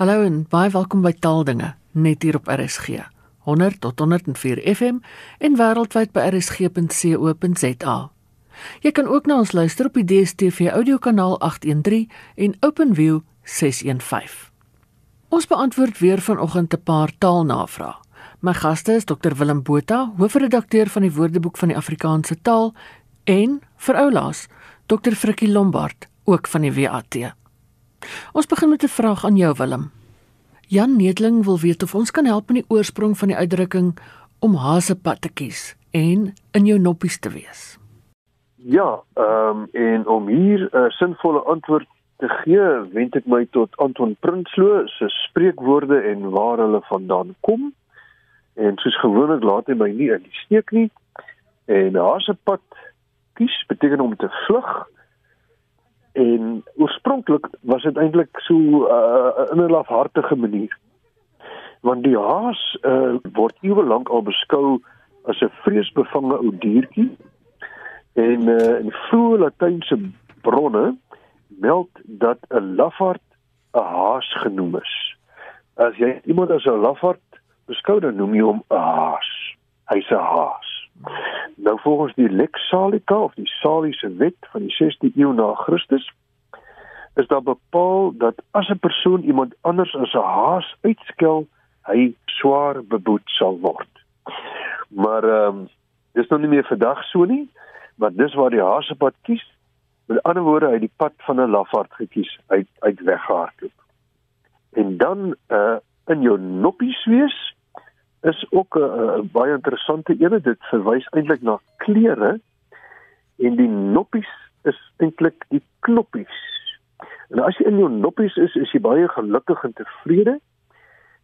Hallo en baie welkom by Taaldinge net hier op RSG. 100 tot 104 FM en wêreldwyd by rsg.co.za. Jy kan ook na ons luister op die DStv audiokanaal 813 en OpenView 615. Ons beantwoord weer vanoggend 'n paar taalnavrae. My gaste is Dr Willem Botha, hoofredakteur van die Woordeboek van die Afrikaanse taal en vir oulaas Dr Frikkie Lombard, ook van die WAT. Ons begin met 'n vraag aan jou Willem. Jan Nedling wil weet of ons kan help met die oorsprong van die uitdrukking om hasepad te kies en in jou noppies te wees. Ja, ehm um, en om hier 'n uh, sinvolle antwoord te gee, wend ek my tot Anton Prinsloo se spreekwoorde en waar hulle vandaan kom. En soos gewoonlik laat hy my nie in die steek nie. En hasepad kies beteken om te vlug. En oorspronklik was dit eintlik so uh, in 'n lafhartige manier. Want die haas uh, word ewe lank al beskou as 'n vreesbevange ou diertjie. En uh, in vroeë Latynse bronne meld dat 'n lafaard 'n haas genoem is. As jy iemand as 'n lafaard beskou dan noem jy hom 'n haas. Hy's 'n haas. Nou volgens die Lex Salica of die Saliese wet van die 16de eeu na Christus is daar bepaal dat as 'n persoon iemand anders as 'n haas uitskel, hy swaar beboet sal word. Maar ehm um, dis nog nie meer vandag so nie, maar dis waar die haasepad kies. Met ander woorde, hy het die pad van 'n lafaard gekies uit uit weggehardloop. En dan uh in jou noppies wees is ook 'n baie interessante ene. Dit verwys eintlik na kleure en die noppies is eintlik die knoppies. En as jy in jou noppies is, is jy baie gelukkig en tevrede.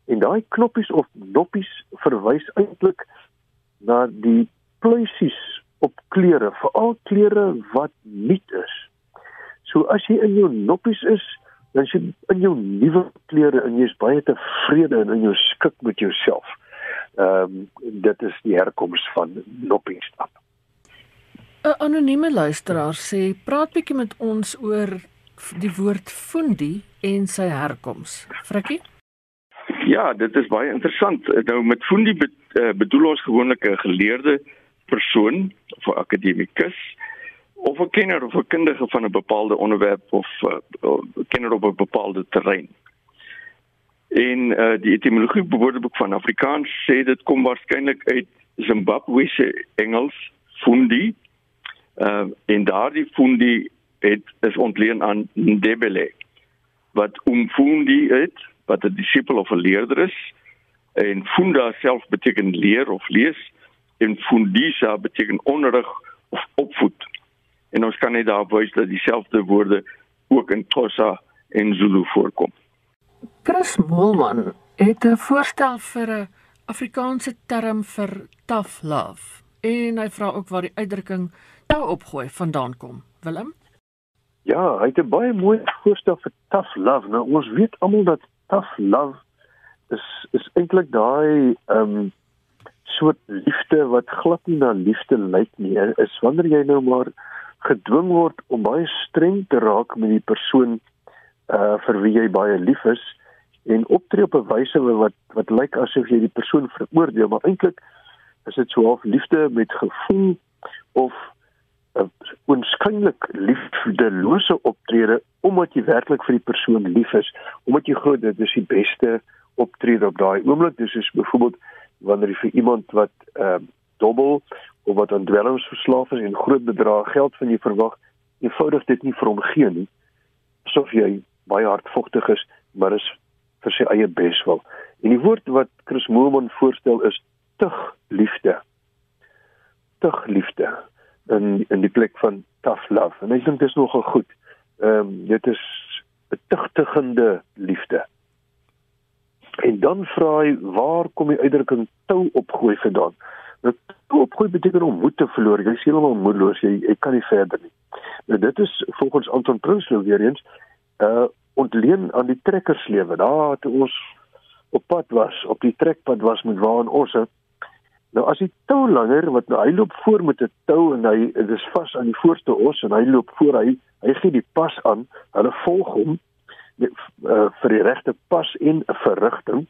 En daai knoppies of noppies verwys eintlik na die pluisies op kleure, veral kleure wat nuut is. So as jy in jou noppies is, dan is jy in jou nuwe kleure en jy's baie tevrede en in jou skik met jouself. Ehm um, dit is die herkoms van Noppingstad. 'n Anonieme luisteraar sê praat bietjie met ons oor die woord fundi en sy herkoms. Frikkie? Ja, dit is baie interessant. Nou met fundi eh, bedoel ons gewoonlik 'n geleerde persoon of 'n akademikus of 'n kenner of 'n kundige van 'n bepaalde onderwerp of 'n uh, kenner op 'n bepaalde terrein. En uh die etimologie woordeboek van Afrikaans sê dit kom waarskynlik uit Zimbabwe se Engels fundi. Uh en daardie fundi het is ontleen aan Ndebele wat umfundi het wat 'n disipel of 'n leerder is en funda self beteken leer of lees en fundisa beteken onderrig of opvoed. En ons kan net daar wys dat dieselfde woorde ook in Xhosa en Zulu voorkom. Chris Molman het 'n voorstel vir 'n Afrikaanse term vir tough love en hy vra ook waar die uitdrukking tou opgooi vandaan kom. Willem? Ja, hy het 'n baie mooi voorstel vir tough love. Nou ons weet almal dat tough love is is eintlik daai ehm um, soort liefde wat glad nie na liefde lyk nie. Is wanneer jy nou maar gedwing word om baie streng te raak met die persoon uh vir wie jy baie lief is en optree op 'n wyse wat wat lyk asof jy die persoon veroordeel, maar eintlik is dit so half liefde met gevoel of 'n onskynlik liefdelose optrede omdat jy werklik vir die persoon lief is, omdat jy glo dit is die beste optrede op daai oomblik. Dis soos byvoorbeeld wanneer jy vir iemand wat ehm uh, dobbel of wat aan dwelms verslaaf is en groot bedrae geld van jou verwag, eenvoudig dit nie vir hom gee nie. Asof jy baie hardvogtig is, maar is vir sy eie beswil. En die woord wat Chris Moelman voorstel is tug liefde. Tug liefde in in die plek van tough love. En ek dink dit is nogal goed. Ehm um, dit is 'n tugtigende liefde. En dan vra hy waar kom die uitdrukking tou opgooi vandaan? Nou tou opgooi beteken om moed te verloor. Jy is heeltemal moedeloos. Jy jy kan nie verder nie. Nou dit is volgens Anton Prinsloo weer eens uh ontleen aan die trekkerslewe. Daar toe ons op pad was, op die trekpad was met waar ons het. Nou as die tou langer wat nou hy loop voor met 'n tou en hy is vas aan die voorste os en hy loop voor hy hy gee die pas aan. Hulle volg hom die, uh, vir die regte pas en verrigting.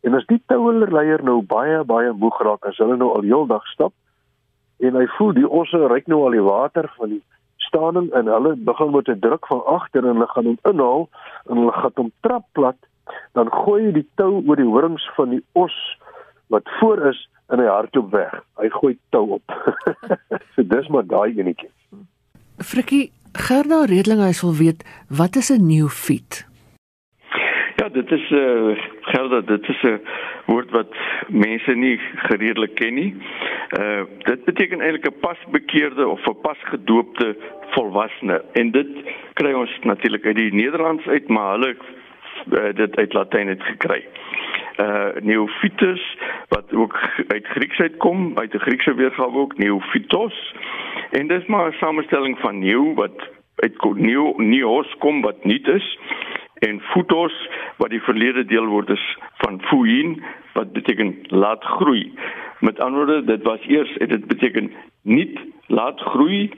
En as die touerleier nou baie baie moeg raak as hulle nou al heeldag stap en hy voel die osse ryk nou al die water van die staaning en hulle begin met 'n druk van agter en hulle gaan hom inhaal en hulle gaan hom trap plat, dan gooi hy die tou oor die horings van die os wat voor is en hy hardloop weg. Hy gooi tou op. so dis maar daai enetjie. Frikkie, Gerda Redlinghuis wil weet wat is 'n nuwe fiet? Dit is 'n uh, eh, Gerda, dit is 'n woord wat mense nie gereedelik ken nie. Uh dit beteken eintlik 'n pasbekeerde of 'n pasgedoopte volwassene en dit kry ons natuurlik uit die Nederlands uit, maar hulle uh, dit uit Latyn het gekry. Uh neophytus wat ook uit Grieks uitkom, uit die Griekse weergawe ook neophytos. En dis maar 'n samestelling van nieuw wat uit nieuw neos kom wat nuut is en phytos wat die verlede deel word is van fuin wat beteken laat groei. Met ander woorde, dit was eers dit beteken nie laat groei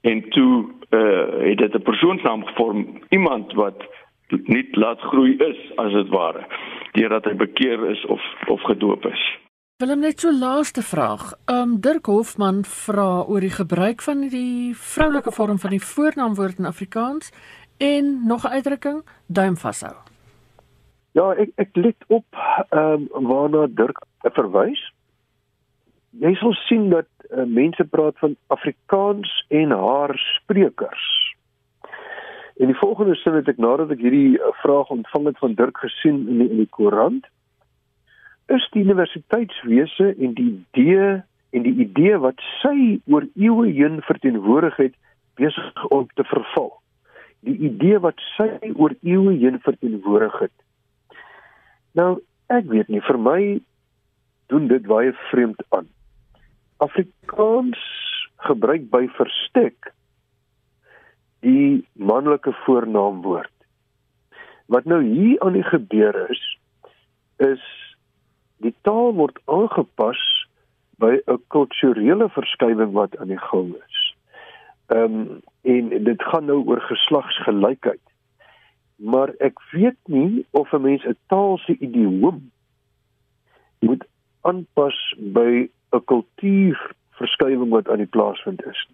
en toe uh het dit 'n persoonsnaam gevorm, iemand wat nie laat groei is as dit ware deurdat hy bekeer is of of gedoop is. Willem net so laaste vraag. Um Dirk Hofman vra oor die gebruik van die vroulike vorm van die voornaamwoord in Afrikaans en nog 'n uitdrukking duim vashou. Ja, ek ek let op ehm um, waarna Dirk verwys. Jy sal sien dat uh, mense praat van Afrikaans en haar sprekers. En die volgende sin het ek nadat ek hierdie uh, vraag ontvang het van Dirk gesien in die, in die koerant is die universiteitswese en die idee en die idee wat sy oor eeue heen verteenwoordig het besig om te verval. Die idee wat sy oor eeue heen verteenwoordig het. Nou, ek weet nie vir my doen dit baie vreemd aan. Afrikaans gebruik by verstek die manlike voornaamwoord. Wat nou hier aan die gebeur is is die taal word aangepas by 'n kulturele verskywing wat aan die gang is. Ehm um, en dit gaan nou oor geslagsgelykheid. Maar ek weet nie of 'n mens 'n taal se idioom moet aanpas by 'n kultuurverskywing wat aan die plaasvind is.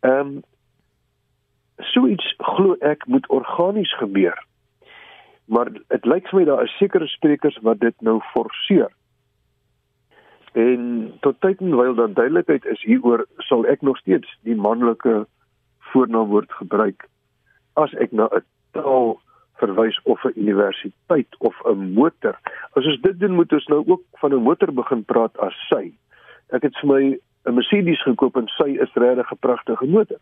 Ehm um, so iets glo ek moet organies gebeur maar dit lyk vir my daar is sekere sprekers wat dit nou forceer. En tot tyd en wyl dan duidelikheid is hieroor sal ek nog steeds die manlike voornaamwoord gebruik as ek na 'n taal verwys of 'n universiteit of 'n motor. As ons dit doen moet ons nou ook van 'n motor begin praat as sy. Ek het vir my 'n Mercedes gekoop en sy is regtig 'n pragtige motor.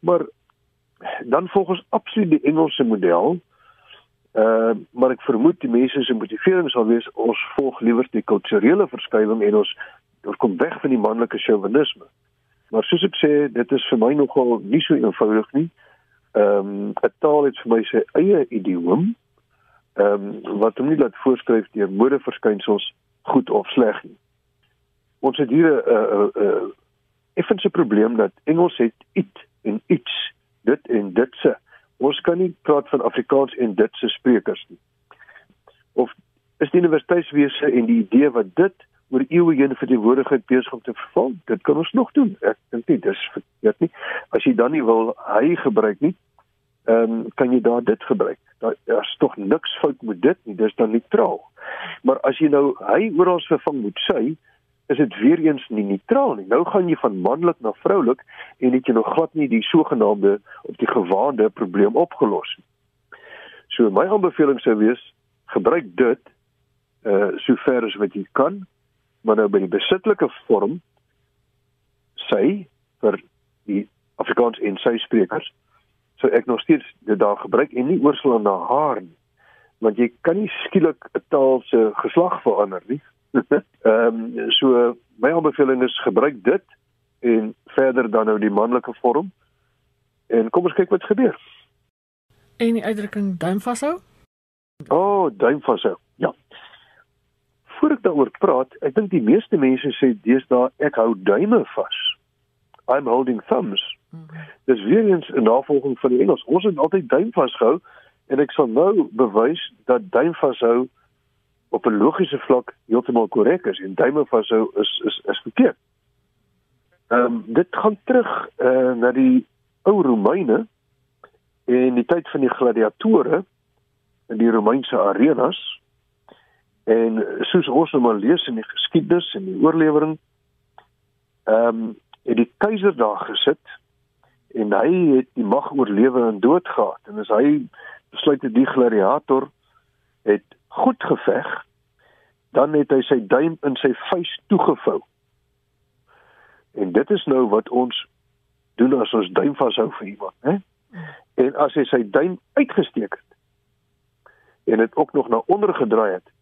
Maar dan volgens absoluut die Engelse model Uh maar ek vermoed die mense se motivering sal wees ons volg liewer die kulturele verskywing en ons ons kom weg van die manlike chauvinisme. Maar soos ek sê, dit is vir my nogal nie so eenvoudig nie. Ehm um, 'n taal het vir my sy eie idioom. Ehm um, wat hom nie laat voorskryf deur modeverskynsels goed of sleg nie. Ons het hier 'n 'n 'n effense probleem dat Engels het it en iets dit en dit se Ons kan nie praat van Afrikaans en dit se sprekers nie. Of is die universiteitswese en die idee wat dit oor eeue heen vir die woordigheid besig om te verval, dit kan ons nog doen. Ek dink nie dis verkeerd nie. As jy dan nie wil hy gebruik nie, ehm um, kan jy daar dit gebruik. Daar is tog niks fout met dit nie. Dis dan neutraal. Maar as jy nou hy oral vervang moet sy, is dit weer eens nie neutraal nie. Nou gaan jy van manlik na vroulik en dit jy nog glad nie die sogenaamde of die gewaande probleem opgelos nie. So my aanbeveling sou wees gebruik dit uh sover as wat jy kan, maar nou by die besittelike vorm sy vir die Afrikaans en sy sprekers sou ek nog steeds dit daar gebruik en nie oorslaan na haar nie. Want jy kan nie skielik 'n taal se geslag verander nie. Ehm um, so my aanbeveling is gebruik dit en verder dan nou die manlike vorm. En kom ons kyk wat gebeur. En die uitdrukking duim vashou? O, oh, duim vashou. Ja. Voordat ek daaroor praat, ek dink die meeste mense sê deesdae ek hou duime vas. I'm holding thumbs. Hmm. Dis weer eens 'n navolging van die Engels. Ons het altyd duim vasgehou en ek sal nou bewys dat duim vashou op 'n logiese vlak heeltemal korrek is en duime vashou is is is verkeerd. Ehm um, dit gaan terug uh, na die ou Romeine en die tyd van die gladiatore in die Romeinse arenas en soos ons nou maar lees in die geskiedenis en die oorlewering ehm um, het die keiser daar gesit en hy het die mag oor lewe en dood gehad en as hy besluit het die gladiator het goed geveg dan het hy sy duim in sy vuis toegevou en dit is nou wat ons doen as ons duim vashou vir iemand hè en as hy sy duim uitgesteek het en dit ook nog na onder gedraai het,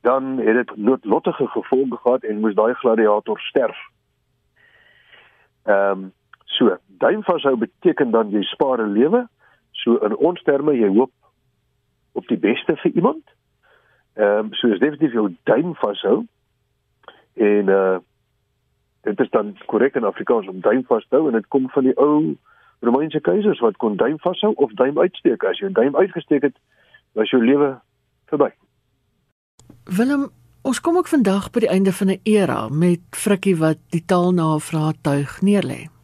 dan het dit noodlottige gevolge gehad en moes daai gladiator sterf. Ehm um, so, duim vashou beteken dan jy spaar 'n lewe. So in ons terme jy hoop op die beste vir iemand. Ehm um, so is definitief jou duim vashou. En uh dit is dan korrek in Afrikaans om duim vas te hou en dit kom van die ou Romeinse keisers wat kon duim vashou of duim uitsteek. As jy 'n duim uitgesteek het, was jou lewe verby. Willem, ons kom ook vandag by die einde van 'n era met Frikkie wat die taalnavraag tuig neerlê.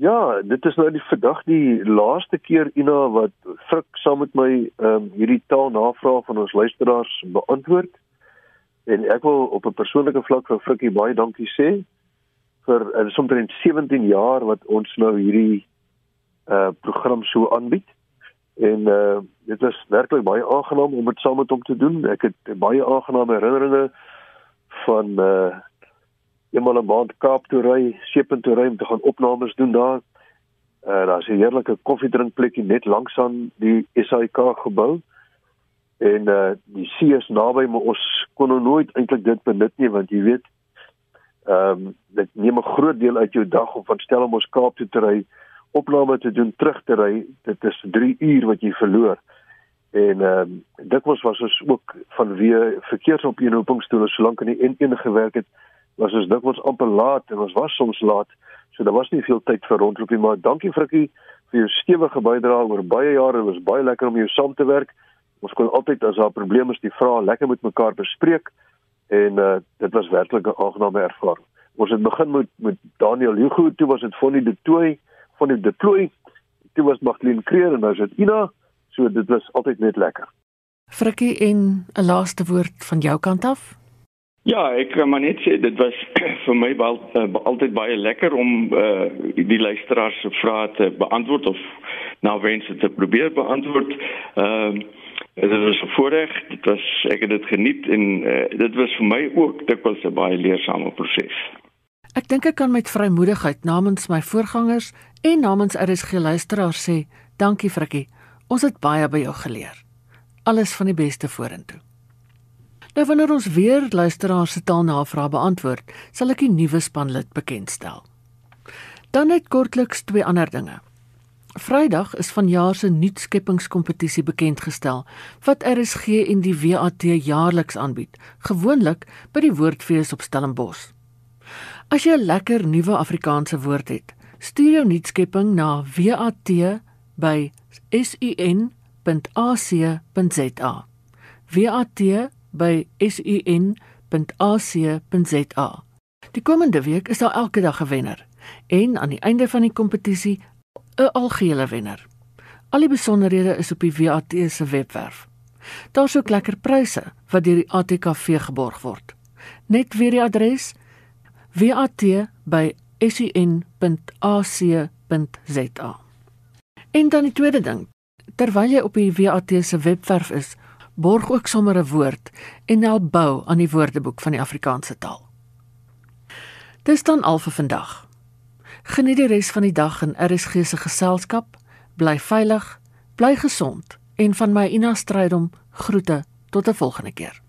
Ja, dit is nou die vandag die laaste keer Ina wat Frik saam met my ehm um, hierdie taalnavraag van ons luisteraars beantwoord. En ek wil op 'n persoonlike vlak vir Frikkie baie dankie sê vir uh, omtrent 17 jaar wat ons nou hierdie uh program so aanbied en uh dit was werklik baie aangenaam om dit saam met hom te doen. Ek het baie aangename herinneringe van uh eenmal 'n maand Kaap toe ry, Seepunt toe ry om te gaan opnames doen daar. Uh daar's 'n heerlike koffiedrinkplekkie net langs aan die SAIK gebou. En uh die see is naby, maar ons kon nou nooit eintlik dit benut nie want jy weet ehm um, dit neem 'n groot deel uit jou dag om van Stellenbosch Kaap toe te ry opname te doen terug te ry, dit is 3 uur wat jy verloor. En ehm um, dikwels was ons ook vanweë verkeersopeenhopingstoele solank in die N1 gewerk het, was ons dikwels amper laat en ons was soms laat. So daar was nie veel tyd vir rondloopie, maar dankie Frikkie vir jou stewige bydrae oor baie jare. Dit was baie lekker om jou saam te werk. Ons kon altyd as daar probleme is, die vrae lekker met mekaar bespreek en uh dit was werklik 'n aangename ervaring. Ons het begin met met Daniel Hugo, toe was dit Fonnie de Tooi van die deploy. Toe was Magdalene Kreer en nou is dit Ina. So dit was altyd net lekker. Frikkie en 'n laaste woord van jou kant af? Ja, ek kan maar net sê dit was vir my baie uh, altyd baie lekker om uh, die luisteraars se vrae te beantwoord of nou wense te probeer beantwoord. Ehm uh, dit was 'n voorreg. Dit was ek het dit geniet en uh, dit was vir my ook dikwels 'n baie leersame proses. Ek dink ek kan met vrymoedigheid namens my voorgangers en namens RSG luisteraars sê, dankie Frikkie. Ons het baie by jou geleer. Alles van die beste vorentoe. Nou wanneer ons weer luisteraars se taalnavrae beantwoord, sal ek die nuwe spanlid bekendstel. Dan net kortliks twee ander dinge. Vrydag is vanjaar se nuutskeppingskompetisie bekend gestel wat RSG en die WAT jaarliks aanbied, gewoonlik by die Woordfees op Stellenbosch. As jy 'n lekker nuwe Afrikaanse woord het, stuur jou nuutskepping na wat@sun.ac.za. wat@sun.ac.za. Die komende week is daar elke dag 'n wenner en aan die einde van die kompetisie 'n algehele wenner. Al die besonderhede is op die WAT se webwerf. Daar's ook lekker pryse wat deur die ATKV geborg word. Net weer die adres wat.ac.za. En dan die tweede ding, terwyl jy op die WAT se webwerf is, borg ook sommer 'n woord en help bou aan die woordeboek van die Afrikaanse taal. Dis dan al vir vandag. Geniet die res van die dag in RSG se geselskap. Bly veilig, bly gesond en van my Ina Strydom groete tot 'n volgende keer.